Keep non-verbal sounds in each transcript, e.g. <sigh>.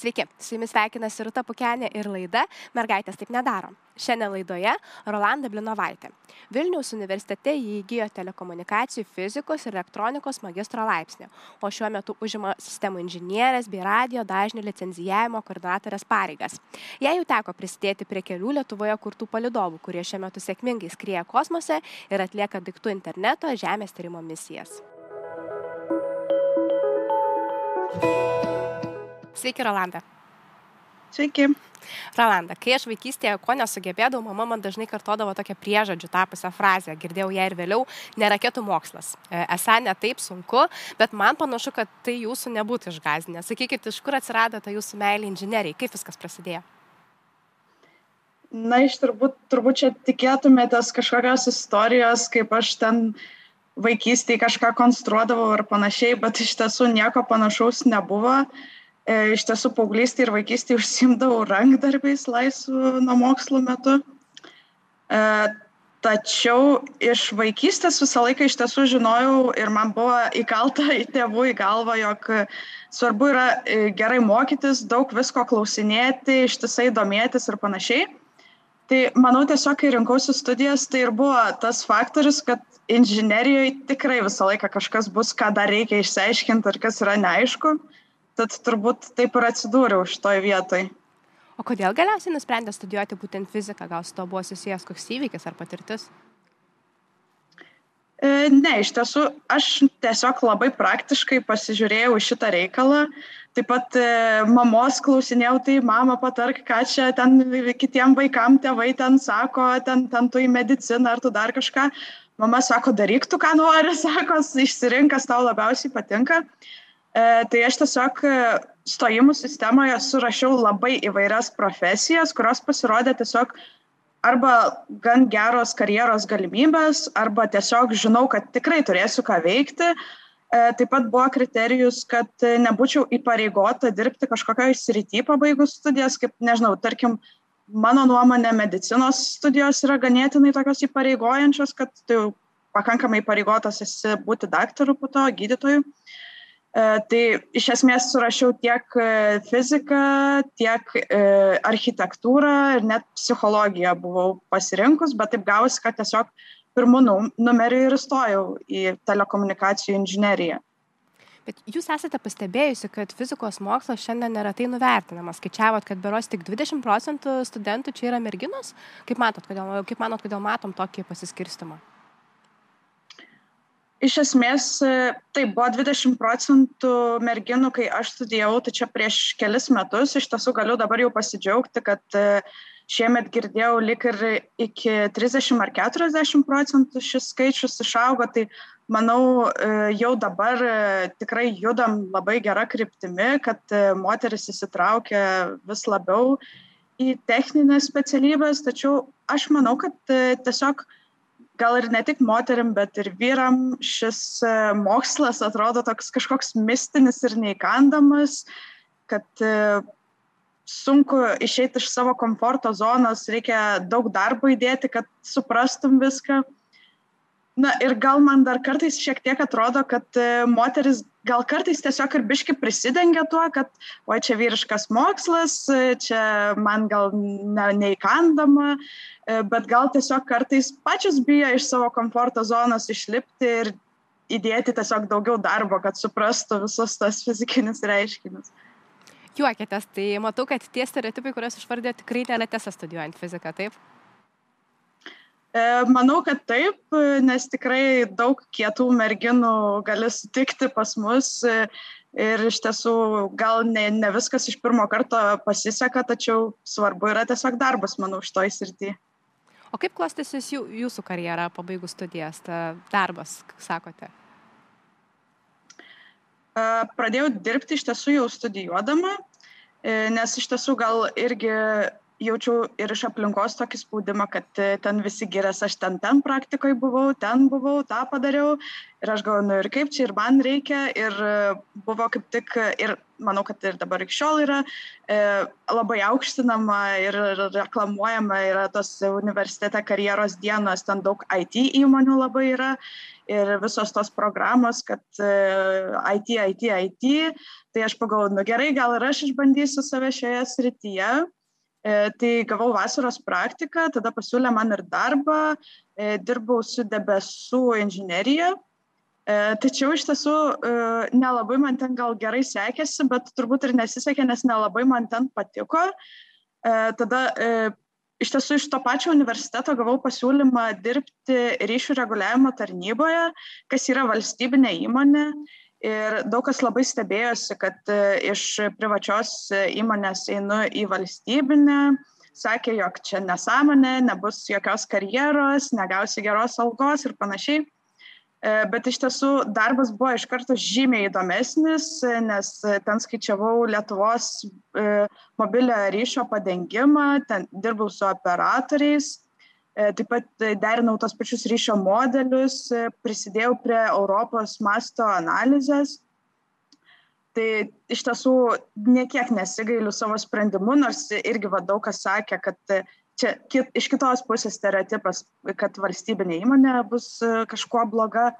Sveiki, su jumis sveikinasi Ruta Pukenė ir laida Mergaitės taip nedaro. Šiandien laidoje Rolanda Blinovaitė. Vilniaus universitete jį įgyjo telekomunikacijų, fizikos ir elektronikos magistro laipsnį, o šiuo metu užima sistemų inžinierės bei radio dažnių licenzijavimo koordinatorės pareigas. Jei jau teko prisidėti prie kelių Lietuvoje kurtų palidovų, kurie šiuo metu sėkmingai skrieja kosmose ir atlieka daiktų interneto žemės tyrimo misijas. Sveiki, Rolanda. Sveiki. Rolanda, kai aš vaikystėje ko nesugebėdavau, mama man dažnai kartodavo tokią priežodžių tapusią frazę, girdėjau ją ir vėliau, ne raketų mokslas. E, esą ne taip sunku, bet man panašu, kad tai jūsų nebūtų išgazinę. Sakykit, iš kur atsirado ta jūsų meilė inžinieriai, kaip viskas prasidėjo? Na, iš turbūt, turbūt čia tikėtumėtės kažkokios istorijos, kaip aš ten vaikystėje kažką konstruodavau ir panašiai, bet iš tiesų nieko panašaus nebuvo. Uh, iš tiesų paauglystėje ir vaikystėje užsimdavau rankdarbiais laisvų nuo mokslo metu. E, tačiau iš vaikystės visą laiką iš tiesų žinojau ir man buvo įkalta į tėvų į galvą, jog svarbu yra e, gerai mokytis, daug visko klausinėti, ištisai domėtis ir panašiai. Tai manau tiesiog, kai rinkausi studijas, tai ir buvo tas faktorius, kad inžinerijoje tikrai visą laiką kažkas bus, ką dar reikia išsiaiškinti ir kas yra neaišku. Uh, tad turbūt taip ir atsidūriau šitoj vietoj. O kodėl galiausiai nusprendė studijuoti būtent fiziką? Gal su to buvo susijęs koks įvykis ar patirtis? E, ne, iš tiesų, aš tiesiog labai praktiškai pasižiūrėjau šitą reikalą. Taip pat e, mamos klausinėjau, tai mama patark, ką čia ten kitiem vaikam tėvai ten sako, ten, ten tu į mediciną ar tu dar kažką. Mama sako, daryk tu, ką nori, <laughs> sako, išsirinkas tau labiausiai patinka. E, tai aš tiesiog e, stojimų sistemoje surašiau labai įvairias profesijas, kurios pasirodė tiesiog arba gan geros karjeros galimybės, arba tiesiog žinau, kad tikrai turėsiu ką veikti. E, taip pat buvo kriterijus, kad nebūčiau įpareigota dirbti kažkokioje srityje pabaigus studijas, kaip, nežinau, tarkim, mano nuomonė, medicinos studijos yra ganėtinai tokios įpareigojančios, kad tu pakankamai įpareigotas esi būti daktaru po to, gydytoju. E, tai iš esmės surašiau tiek e, fiziką, tiek e, architektūrą ir net psichologiją buvau pasirinkus, bet taip gausi, kad tiesiog pirmų numerių ir įstojau į telekomunikacijų inžineriją. Bet jūs esate pastebėjusi, kad fizikos mokslas šiandien neretai nuvertinamas. Skaičiavot, kad beros tik 20 procentų studentų čia yra merginos. Kaip, matot, kodėl, kaip manot, kodėl matom tokį pasiskirstimą? Iš esmės taip buvo dvidešim procentų merginų kai aš studijavau tai čia prieš kelis metus iš tiesų galiu dabar jau pasidžiaugti kad e, šiemet girdėjau lyg ir iki trisdešim ar keturiasdešim procentų šis skaičius išaugo tai manau e, jau dabar e, tikrai judam labai gera kryptimi kad moterys įsitraukia vis labiau į technines specialybes tačiau aš manau kad tiesiog gal ir ne tik moterim, bet ir vyram šis e, mokslas atrodo toks kažkoks mistinis ir neįkandamas, kad e, sunku išeiti iš savo komforto zonos, reikia daug darbo įdėti, kad suprastum viską. Na ir gal man dar kartais šiek tiek atrodo, kad e, moteris gal kartais tiesiog ir biški prisidengia tuo, kad, o čia vyriškas mokslas, čia man gal ne, neįkandama, E, bet gal tiesiog kartais pačios bijo iš savo komforto zonos išlipti ir įdėti tiesiog daugiau darbo, kad suprastų visus tas fizikinius reiškinius. Juokėtės, tai matau, kad tie stereotipai, kuriuos išvardėte, tikrai nėra tiesa studijuojant fiziką, taip? E, manau, kad taip, nes tikrai daug kietų merginų gali sutikti pas mus e, ir iš tiesų gal ne, ne viskas iš pirmo karto pasiseka, tačiau svarbu yra tiesiog darbas, manau, šitoj srityje. O kaip klostysis jūsų karjera pabaigus studijas, ta darbas, sakote? Pradėjau dirbti iš tiesų jau studijuodama, e, nes iš tiesų gal irgi jaučiau ir iš aplinkos tokį spaudimą, kad e, ten visi giriasi, aš ten, ten praktikoje buvau, ten buvau, tą padariau. Ir aš galvoju, nu ir kaip čia ir man reikia. Ir e, buvo kaip tik, ir manau, kad ir dabar iki šiol yra e, labai aukštinama ir reklamuojama yra tos universitete karjeros dienos, ten daug IT įmonių labai yra. Ir visos tos programos, kad e, IT, IT, IT, tai aš pagalvoju, nu gerai, gal ir aš išbandysiu save šioje srityje. E, tai gavau vasaros praktiką, tada pasiūlė man ir darbą, e, dirbau su debesų inžinierija. E, tačiau iš tiesų nelabai man ten gal gerai sekėsi, bet turbūt ir nesisekė, nes nelabai man ten patiko. Tada iš tiesų iš to pačio universiteto gavau pasiūlymą dirbti ryšių reguliavimo tarnyboje, kas yra valstybinė įmonė Ir daug kas labai stebėjosi, kad e, iš privačios e, įmonės einu į valstybinę, sakė, jog čia nesąmonė, nebus jokios karjeros, negausi geros algos ir panašiai. E, bet iš tiesų darbas buvo iš karto žymiai įdomesnis, nes ten skaičiavau Lietuvos mobilio ryšio padengimą, ten dirbau su operatoriais, taip pat derinau tos pačius ryšio modelius, e, prisidėjau prie Europos masto analizės. Tai iš tiesų niekiek nesigailiu savo sprendimu, nors irgi va, daug kas sakė, kad čia kit, iš kitos pusės stereotipas, kad valstybinė įmonė bus e, kažkuo bloga.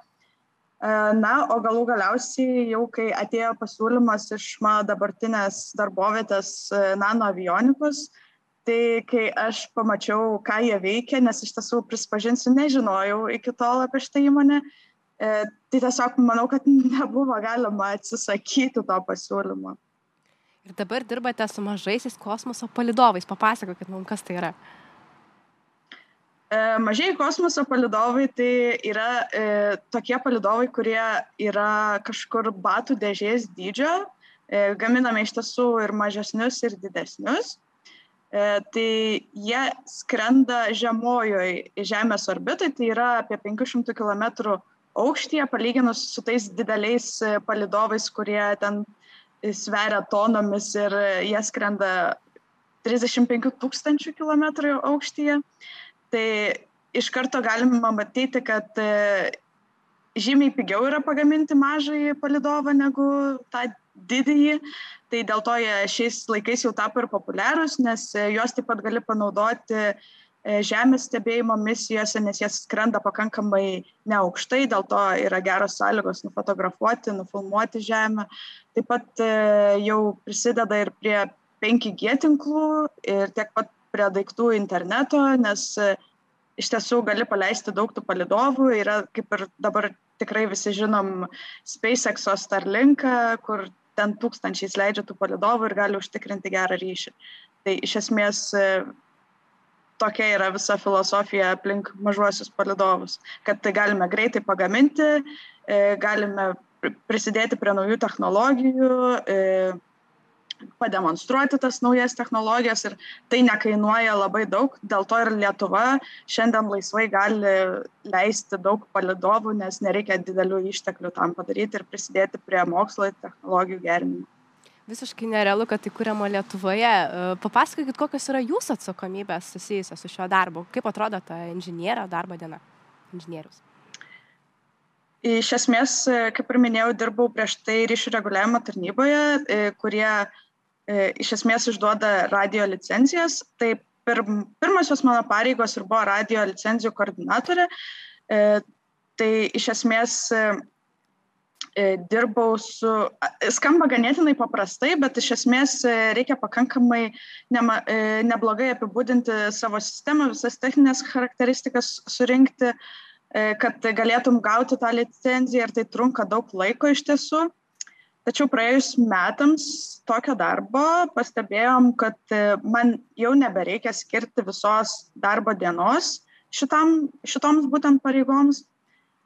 Na, o galų galiausiai jau kai atėjo pasiūlymas iš mano dabartinės darbovietės nano avionikos, uh, tai kai aš pamačiau, ką jie veikia, nes iš tiesų prisipažinsiu, nežinojau iki tol apie šitą įmonę, e, tai tiesiog manau, kad nebuvo galima atsisakyti to pasiūlymo. Ir dabar dirbate su mažaisiais kosmoso palidovais. Papasakokit mums, kas tai yra. E, mažieji kosmoso palidovai tai yra e, tokie palidovai, kurie yra kažkur batų dėžės dydžio. E, gaminame iš tiesų ir mažesnius, ir didesnius. E, tai jie skrenda žemojoj Žemės orbitai, tai yra apie 500 km aukštyje, palyginus su tais dideliais e, palidovais, kurie ten sveria tonomis ir jie skrenda 35 tūkstančių km aukštyje. Tai iš karto galima matyti, kad e, žymiai pigiau yra pagaminti mažąjį palidovą negu tą didįjį. Tai dėl to jie šiais laikais jau tapo ir populiarūs, nes e, juos taip pat gali panaudoti e, žemės stebėjimo misijose, nes jie skrenda pakankamai neaukštai, dėl to yra geros sąlygos nufotografuoti, nufilmuoti žemę. Taip pat e, jau prisideda ir prie 5G tinklų ir tiek pat prie daiktų interneto, nes iš tiesų gali paleisti daug tų palidovų. Yra kaip ir dabar tikrai visi žinom SpaceX'o Starlinką, kur ten tūkstančiais leidžia tų palidovų ir gali užtikrinti gerą ryšį. Tai iš esmės e, tokia yra visa filosofija aplink mažuosius palidovus, kad tai galime greitai pagaminti, e, galime prisidėti prie naujų technologijų, e, pademonstruoti tas naujas technologijas ir tai nekainuoja labai daug, dėl to ir Lietuva šiandien laisvai gali leisti daug palidovų, nes nereikia didelių išteklių tam padaryti ir prisidėti prie mokslo ir technologijų gerinimo. Visiškai nerealu, kad tai kuriama Lietuvoje. E, papasakokit, kokios yra jūsų atsakomybės susijusios su šiuo darbu. Kaip atrodo ta inžinierio darbo diena, inžinierius? Iš esmės, kaip ir minėjau, dirbau prieš tai ryšių reguliavimo tarnyboje, e, kurie iš esmės išduoda radio licencijas. Tai pir, pirmosios mano pareigos ir buvo radio licenzijų koordinatorė. E, tai iš esmės e, dirbau su, skamba ganėtinai paprastai, bet iš esmės reikia pakankamai nema, neblogai apibūdinti savo sistemą, visas techninės charakteristikas surinkti, kad galėtum gauti tą licenciją ir tai trunka daug laiko iš tiesų. Tačiau praėjus metams tokio darbo pastebėjom, kad e, man jau nebereikia skirti visos darbo dienos šitam, šitoms būtent pareigoms.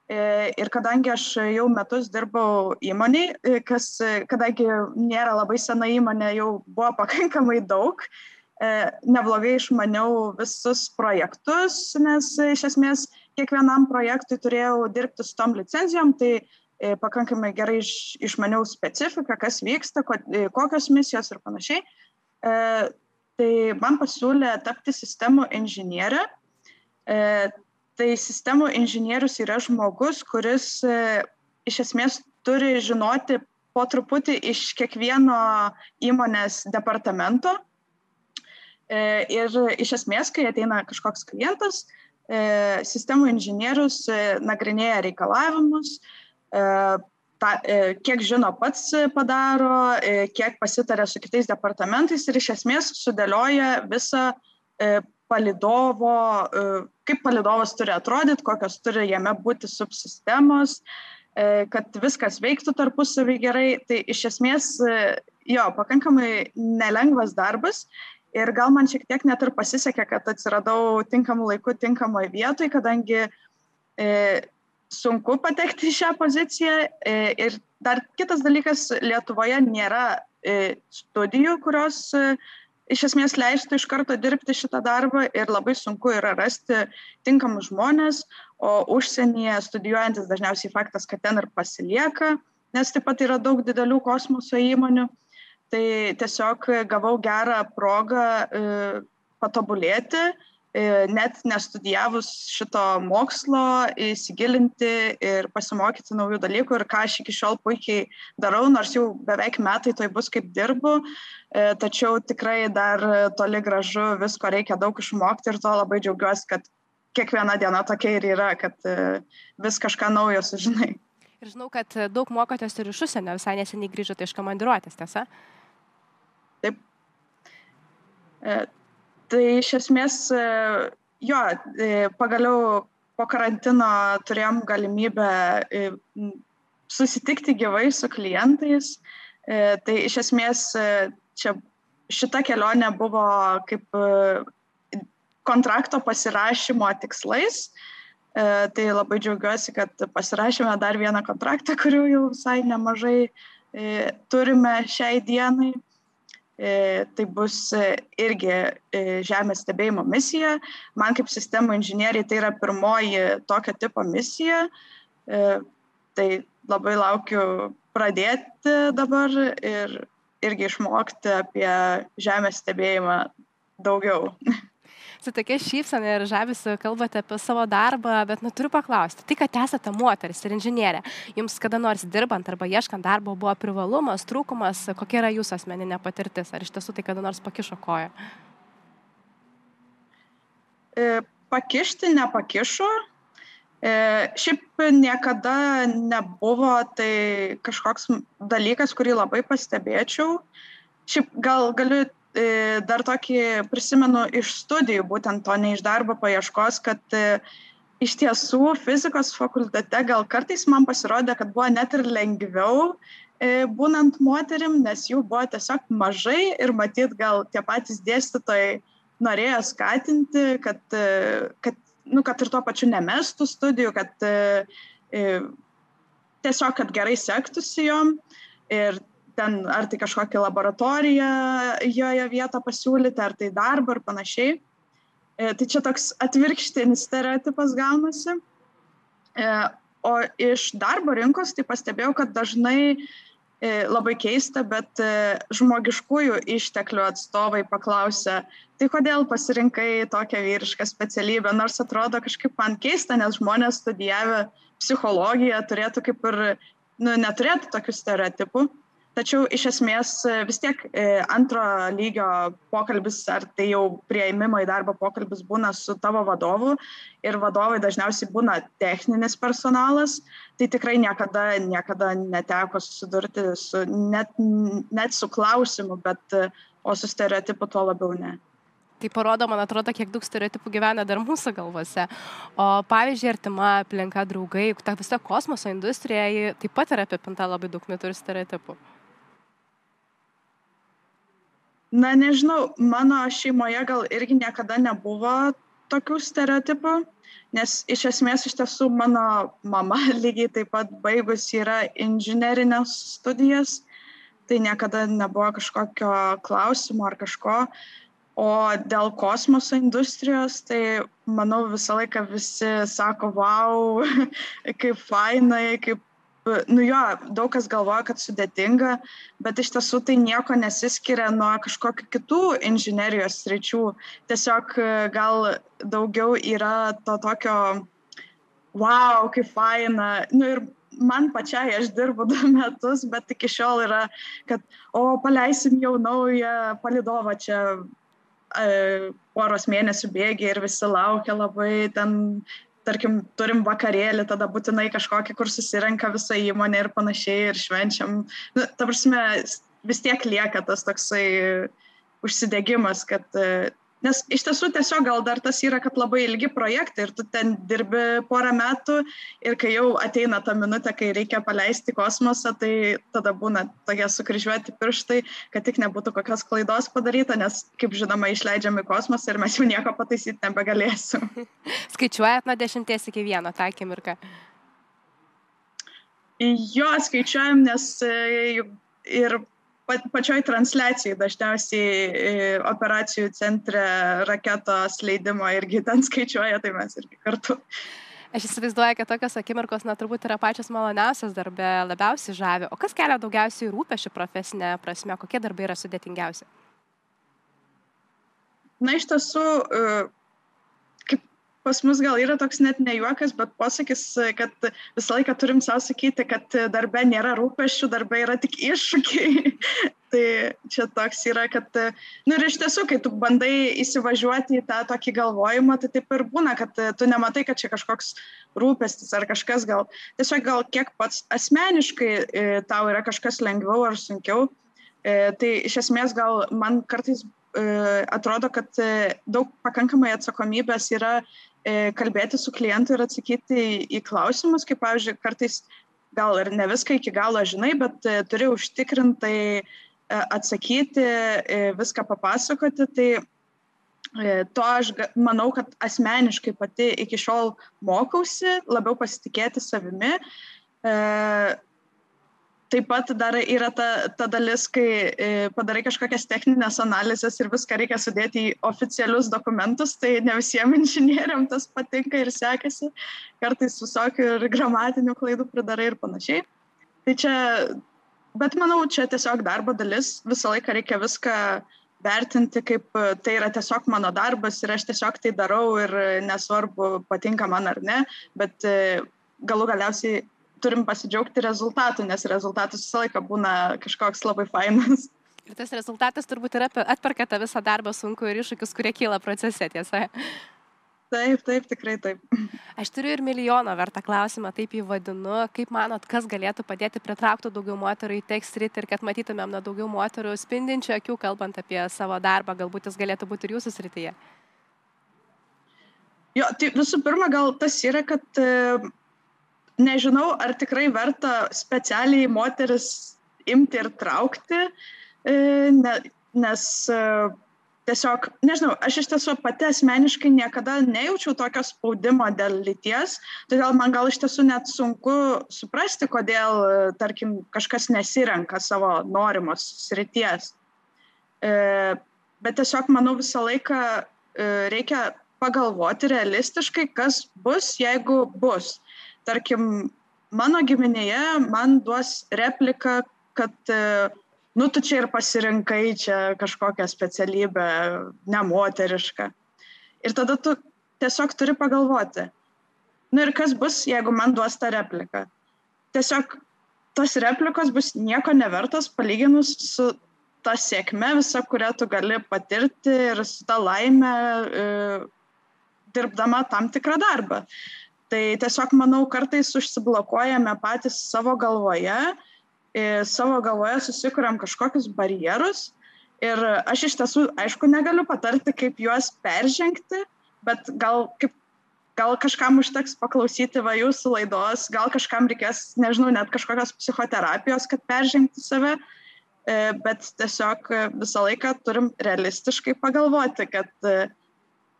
E, ir kadangi aš jau metus dirbau įmoniai, e, kas, kadangi nėra labai sena įmonė, jau buvo <laughs> pakankamai daug, neblogai išmaniau visus projektus, nes iš esmės kiekvienam projektui turėjau dirbti su tom licenzijom, tai pakankamai gerai iš, išmaniau specifiką, kas vyksta, ko, e, kokios misijos ir panašiai. E, tai man pasiūlė tapti sistemų inžinierę. E, tai sistemų inžinierius yra žmogus, kuris e, iš esmės turi žinoti po truputį iš kiekvieno įmonės departamento. E, ir iš esmės, kai ateina kažkoks klientas, e, sistemų inžinierius e, nagrinėja reikalavimus, ta, kiek žino pats padaro, kiek pasitarė su kitais departamentais ir iš esmės sudėlioja visą palidovo, kaip palidovas turi atrodyti, kokios turi jame būti subsistemos, kad viskas veiktų tarpusavį gerai. Tai iš esmės, jo, pakankamai nelengvas darbas Ir gal man šiek tiek net ir pasisekė, kad atsiradau tinkamu laiku, tinkamoje vietoje, kadangi e, sunku patekti į šią poziciją. E, ir dar kitas dalykas, Lietuvoje nėra e, studijų, kurios e, iš esmės leistų iš karto dirbti šitą darbą ir labai sunku yra rasti tinkamus žmonės, o užsienyje studijuojantis dažniausiai faktas, kad ten ir pasilieka, nes taip pat yra daug didelių kosmoso įmonių tai tiesiog gavau gerą progą patobulėti, net nestudijavus šito mokslo, įsigilinti ir pasimokyti naujų dalykų ir ką aš iki šiol puikiai darau, nors jau beveik metai toj bus kaip dirbu, e, tačiau tikrai dar toli gražu visko reikia daug išmokti ir to labai džiaugiuosi, kad kiekviena diena tokia ir yra, kad vis kažką naujo sužinai. Ir žinau, kad daug mokotės ir iš užsienio, visai neseniai grįžote iš komandiruotės, tiesa? Taip. E, tai iš esmės, e, jo, e, pagaliau po karantino turėjom galimybę susitikti gyvai su klientais. Tai iš esmės čia šita kelionė buvo kaip kontrakto pasirašymo tikslais. Tai labai džiaugiuosi, kad pasirašėme dar vieną kontraktą, kurių jau visai nemažai turime šiai dienai. E, tai bus e, irgi e, Žemės stebėjimo misija. Man kaip sistemų inžinieriai tai yra pirmoji tokio tipo misija. Tai labai laukiu pradėti dabar ir irgi išmokti apie Žemės stebėjimą daugiau. <laughs> su tokia šypsena ir žavesiu kalbate apie savo darbą, bet nu turiu paklausti, tai kad esate moteris ir inžinierė, jums kada nors dirbant arba ieškant darbo buvo privalumas, trūkumas, kokia yra jūsų asmeninė patirtis, ar iš tiesų tai kada nors pakišo koją? E, pakišti nepakišo, e, Šiaip niekada nebuvo tai kažkoks dalykas, kurį labai pastebėčiau. Šiaip gal galiu dar tokį prisimenu iš studijų, būtent to ne iš darbo paieškos, kad e, iš tiesų fizikos fakultete gal kartais man pasirodė, kad buvo net ir lengviau e, būnant moterim, nes jų buvo tiesiog mažai ir matyt gal tie patys dėstytojai norėjo skatinti, kad, kad, nu, kad ir tuo pačiu nemestų studijų, kad tiesiog, kad gerai sektųsi jom. Ir ten ar tai kažkokią laboratoriją joje vietą pasiūlyti, ar tai darbą ir panašiai. E, tai čia toks atvirkštinis stereotipas gaunasi. E, o iš darbo rinkos tai pastebėjau, kad dažnai e, labai keista, bet žmogiškųjų išteklių atstovai paklausia, tai kodėl pasirinkai tokią vyrišką specialybę, nors atrodo kažkaip man keista, nes žmonės studijavę psichologiją turėtų kaip ir, nu, neturėtų tokių stereotipų. Tačiau iš esmės e, vis tiek e, antro lygio pokalbis, ar tai jau prieimimo į darbą pokalbis būna su tavo vadovu ir vadovai dažniausiai būna techninis personalas, tai tikrai niekada, niekada neteko susidurti su, net, net su klausimu, bet e, o su stereotipu tuo labiau ne. Tai parodo, man atrodo, kiek daug stereotipų gyvena dar mūsų galvose. O pavyzdžiui, artima aplinka, draugai, ta visa kosmoso industrija, taip pat yra apipinta labai daug mitų ir stereotipų. Na, nežinau, mano šeimoje gal irgi niekada nebuvo tokių stereotipų, nes iš esmės iš tiesų mano mama <laughs> lygiai taip pat baigus yra inžinerinės studijas, tai niekada nebuvo kažkokio klausimo ar kažko. O dėl kosmoso industrijos, tai manau visą laiką visi sako, wow, <laughs> kaip fainai, kaip nu jo, daug kas galvoja, kad sudėtinga, bet iš tiesų tai nieko nesiskiria nuo kažkokių kitų inžinerijos sričių. Tiesiog e, gal daugiau yra to tokio, wow, kaip faina. Nu ir man pačiai, aš dirbu du <laughs> metus, bet iki šiol yra, kad, o paleisim jau naują palidovą čia e, poros mėnesių bėgiai ir visi laukia labai ten tarkim, turim vakarėlį, tada būtinai kažkokį, kur susirenka visa įmonė ir panašiai ir švenčiam. Nu, ta prasme, vis tiek lieka tas toksai užsidegimas, kad Nes iš tiesų tiesiog gal dar tas yra, kad labai ilgi projektai ir tu ten dirbi porą metų ir kai jau ateina ta minutė, kai reikia paleisti kosmosą, tai tada būna tokie sukryžiuoti pirštai, kad tik nebūtų kokios klaidos padaryta, nes, kaip žinoma, išleidžiam į kosmosą ir mes jau nieko pataisyti nebegalėsim. <laughs> Skaičiuojat nuo dešimties iki vieno tą akimirką. Jo, skaičiuojam, nes e, ir pačioj transliacijai dažniausiai e, operacijų centre raketos leidimo irgi ten skaičiuoja, tai mes irgi kartu. Aš įsivaizduoju, kad tokios akimirkos, na, turbūt yra pačios maloniausios darbė, labiausiai žavi. O kas kelia daugiausiai rūpešių profesinė prasme, kokie darbai yra sudėtingiausi? Na, iš tiesų, e, pas mus gal yra toks net ne juokas, bet posakis, kad visą laiką turim savo sakyti, kad darbe nėra rūpeščių, darbe yra tik iššūkiai. <laughs> tai čia toks yra, kad, nu ir iš tiesų, kai tu bandai įsivažiuoti į tą tokį galvojimą, tai taip ir būna, kad tu nematai, kad čia kažkoks rūpestis ar kažkas gal, tiesiog gal kiek pats asmeniškai e, tau yra kažkas lengviau ar sunkiau. E, tai iš esmės gal man kartais e, atrodo, kad daug pakankamai atsakomybės yra kalbėti su klientu ir atsakyti į, į klausimus, kaip, pavyzdžiui, kartais gal ir ne viską iki galo žinai, bet e, turi užtikrintai e, atsakyti, viską papasakoti. Tai to aš manau, kad asmeniškai pati iki šiol mokausi, labiau pasitikėti savimi taip pat dar yra ta, ta dalis, kai e, padarai kažkokias techninės analizės ir viską reikia sudėti į oficialius dokumentus, tai ne visiems <laughs> inžinieriam tas patinka ir sekasi, kartais visokių ir gramatinių klaidų pridarai ir panašiai. Tai čia, bet manau, čia tiesiog darbo dalis, visą laiką reikia viską vertinti, kaip tai yra tiesiog mano darbas ir aš tiesiog tai darau ir nesvarbu, patinka man ar ne, bet e, galų galiausiai turim pasidžiaugti rezultatu, nes rezultatas visą laiką būna kažkoks labai fainas. <laughs> Ir tas rezultatas turbūt yra atperka tą visą darbą sunku ir iššūkius, kurie kyla procese, tiesa. Taip, taip, tikrai taip. <laughs> Aš turiu ir milijono vertą klausimą, taip jį vadinu. Kaip manot, kas galėtų padėti pritraukti daugiau moterų į tekstrit ir kad matytumėm na daugiau moterų spindinčių akių, kalbant apie savo darbą, galbūt jis galėtų būti ir jūsų srityje? Jo, tai visų pirma, gal tas yra, kad nežinau, ar tikrai verta specialiai moteris imti ir traukti, e, ne, nes e, tiesiog, nežinau, aš iš tiesų pati asmeniškai niekada nejaučiau tokio spaudimo dėl lyties, todėl man gal iš tiesų net sunku suprasti, kodėl, e, tarkim, kažkas nesirenka savo norimos srities. Bet tiesiog, manau, visą laiką reikia pagalvoti realistiškai, kas bus, jeigu bus tarkim, mano giminėje man duos repliką, kad, e, nu, tu čia ir pasirinkai čia kažkokią specialybę nemoterišką. Ir tada tu tiesiog turi pagalvoti, nu ir kas bus, jeigu man duos tą repliką. Tiesiog tos replikos bus nieko nevertos palyginus su ta sėkme visa, kurią tu gali patirti ir su ta laime e, dirbdama tam tikrą darbą. Tai tiesiog, manau, kartais užsiblokuojame patys savo galvoje, savo galvoje susikuriam kažkokius barjerus ir aš iš tiesų, aišku, negaliu patarti, kaip juos peržengti, bet gal, kaip, gal kažkam užteks paklausyti va jūsų laidos, gal kažkam reikės, nežinau, net kažkokios psichoterapijos, kad peržengti save, e, bet tiesiog visą laiką turim realistiškai pagalvoti, kad e,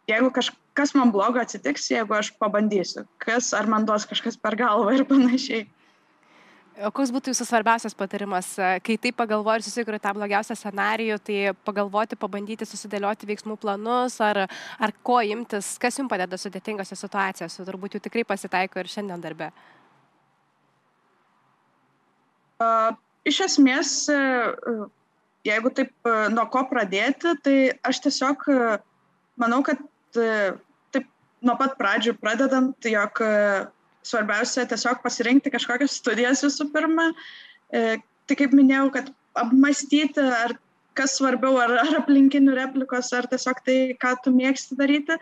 jeigu kažkas kas man blogo atsitiks, jeigu aš pabandysiu, kas ar man duos kažkas per galvą ir panašiai. O koks būtų jūsų svarbiausias patarimas, kai taip pagalvoju ir susikuriu tą blogiausią scenarijų, tai pagalvoti, pabandyti susidėlioti veiksmų planus, ar, ar ko imtis, kas jums padeda sudėtingose situacijose, turbūt jų tikrai pasitaiko ir šiandien darbe. Iš esmės, jeigu taip nuo ko pradėti, tai aš tiesiog manau, kad taip nuo pat pradžių pradedant, jog svarbiausia tiesiog pasirinkti kažkokias studijas visų pirma. Tai kaip minėjau, kad apmastyti, ar kas svarbiau, ar, ar aplinkinių replikos, ar tiesiog tai, ką tu mėgsti daryti.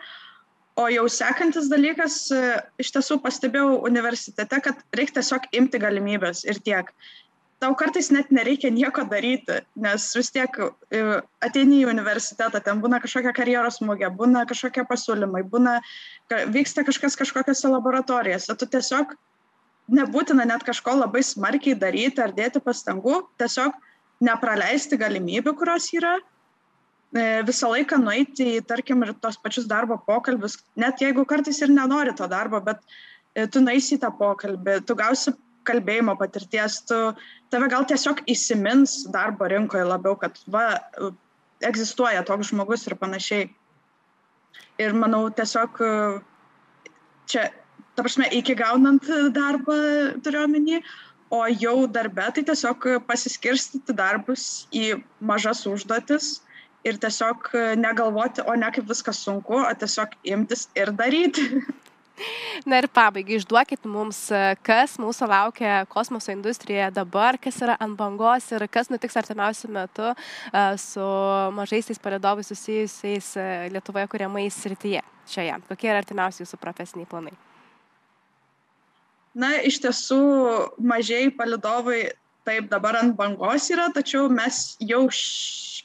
O jau sekantis dalykas, iš tiesų pastebėjau universitete, kad reikia tiesiog imti galimybės ir tiek. Tau kartais net nereikia nieko daryti, nes vis tiek e, ateini į universitetą, ten būna kažkokia karjeros mūgė, būna kažkokie pasiūlymai, būna, vyksta kažkas kažkokiose laboratorijose. Tu tiesiog nebūtina net kažko labai smarkiai daryti ar dėti pastangų, tiesiog nepraleisti galimybių, kurios yra, e, visą laiką nueiti į, tarkim, ir tos pačius darbo pokalbius, net jeigu kartais ir nenori to darbo, bet e, tu naisi į tą pokalbį, tu gausi kalbėjimo patirties, tu, tave gal tiesiog įsimins darbo rinkoje labiau, kad va, egzistuoja toks žmogus ir panašiai. Ir manau, tiesiog čia, ta prasme, iki gaunant darbą turiu omeny, o jau darbe tai tiesiog pasiskirstyti darbus į mažas užduotis ir tiesiog negalvoti, o ne kaip viskas sunku, o tiesiog imtis ir daryti. <laughs> Na ir pabaigai išduokit mums, kas mūsų laukia kosmoso industrijoje dabar, kas yra ant bangos ir kas nutiks artimiausių metų su mažaisiais palidovais susijusiais Lietuvoje kuriamais srityje šioje. Kokie yra artimiausi jūsų profesiniai planai? Na, iš tiesų, mažiai palidovai taip dabar ant bangos yra, tačiau mes jau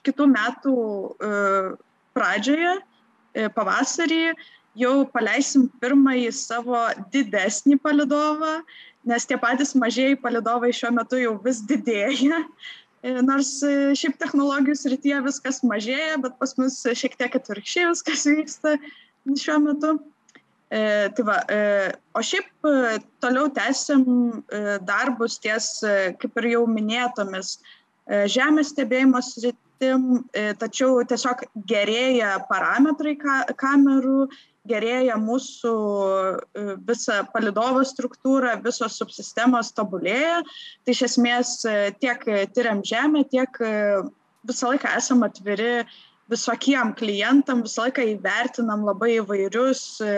kitų metų pradžioje, pavasarį, jau paleisim pirmąjį savo didesnį palidovą, nes tie patys mažieji palidovai šiuo metu jau vis didėja. Nors šiaip technologijų srityje viskas mažėja, bet pas mus šiek tiek atvirkščiai viskas vyksta šiuo metu. E, tai va, e, o šiaip e, toliau tęsim e, darbus ties, e, kaip ir jau minėtomis, e, žemės stebėjimo sritim, e, tačiau tiesiog gerėja parametrai ka, kamerų, gerėja mūsų e, visa palidovo struktūra, visos subsistemos tobulėja. Tai iš esmės e, tiek tyriam žemę, tiek visą laiką esam atviri visokiem klientam visą laiką įvertinam labai įvairius e,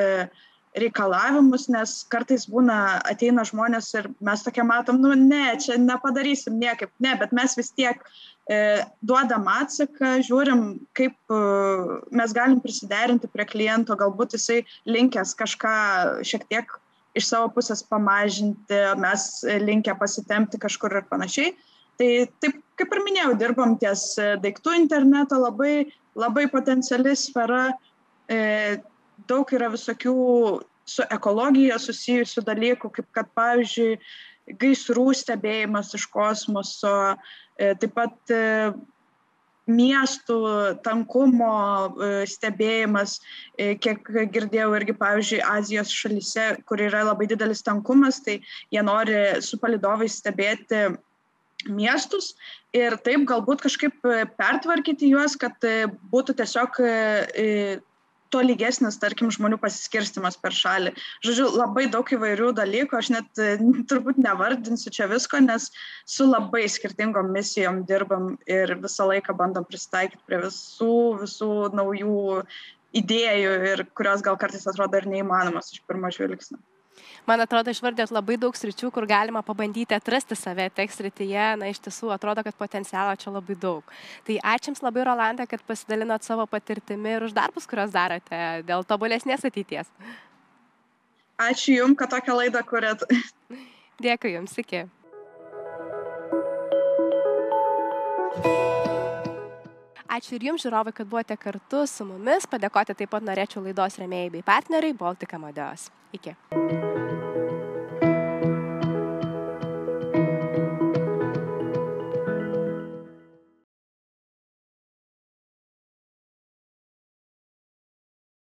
reikalavimus, nes kartais būna, ateina žmonės ir mes tokia matom, nu ne, čia nepadarysim niekaip, ne, bet mes vis tiek e, duodam atsaką, žiūrim, kaip e, mes galim prisiderinti prie kliento, galbūt jisai linkęs kažką šiek tiek iš savo pusės pamažinti, mes linkę pasitempti kažkur ir panašiai. Tai taip, kaip ir minėjau, dirbam ties daiktų interneto, labai labai potenciali sfera, e, daug yra visokių su ekologija susijusių dalykų, kaip kad, pavyzdžiui, gaisrų stebėjimas iš kosmoso, e, taip pat e, miestų tankumo e, stebėjimas, kiek girdėjau irgi, pavyzdžiui, Azijos šalyse, kur yra labai didelis tankumas, tai jie nori su palidovais stebėti miestus ir taip galbūt kažkaip pertvarkyti juos, kad būtų tiesiog e, to lygesnis, tarkim, žmonių pasiskirstimas per šalį. Žodžiu, labai daug įvairių dalykų, aš net turbūt nevardinsiu čia visko, nes su labai skirtingom misijom dirbam ir visą laiką bandom pristaikyti prie visų, visų naujų idėjų ir kurios gal kartais atrodo ir neįmanomas iš pirmo žvilgsnio man atrodo, išvardėt labai daug sričių, kur galima pabandyti atrasti save tiek srityje. Na, iš tiesų, atrodo, kad potencialo čia labai daug. Tai ačiū Jums labai, Rolanda, kad pasidalinot savo patirtimi ir už darbus, kuriuos darote dėl tobulesnės ateities. Ačiū Jums, kad tokią laidą kuriat. Dėkui Jums, iki. Ačiū ir Jums, žiūrovai, kad buvote kartu su mumis. Padėkoti taip pat norėčiau laidos remėjai bei partneriai Baltika Modeos. Iki.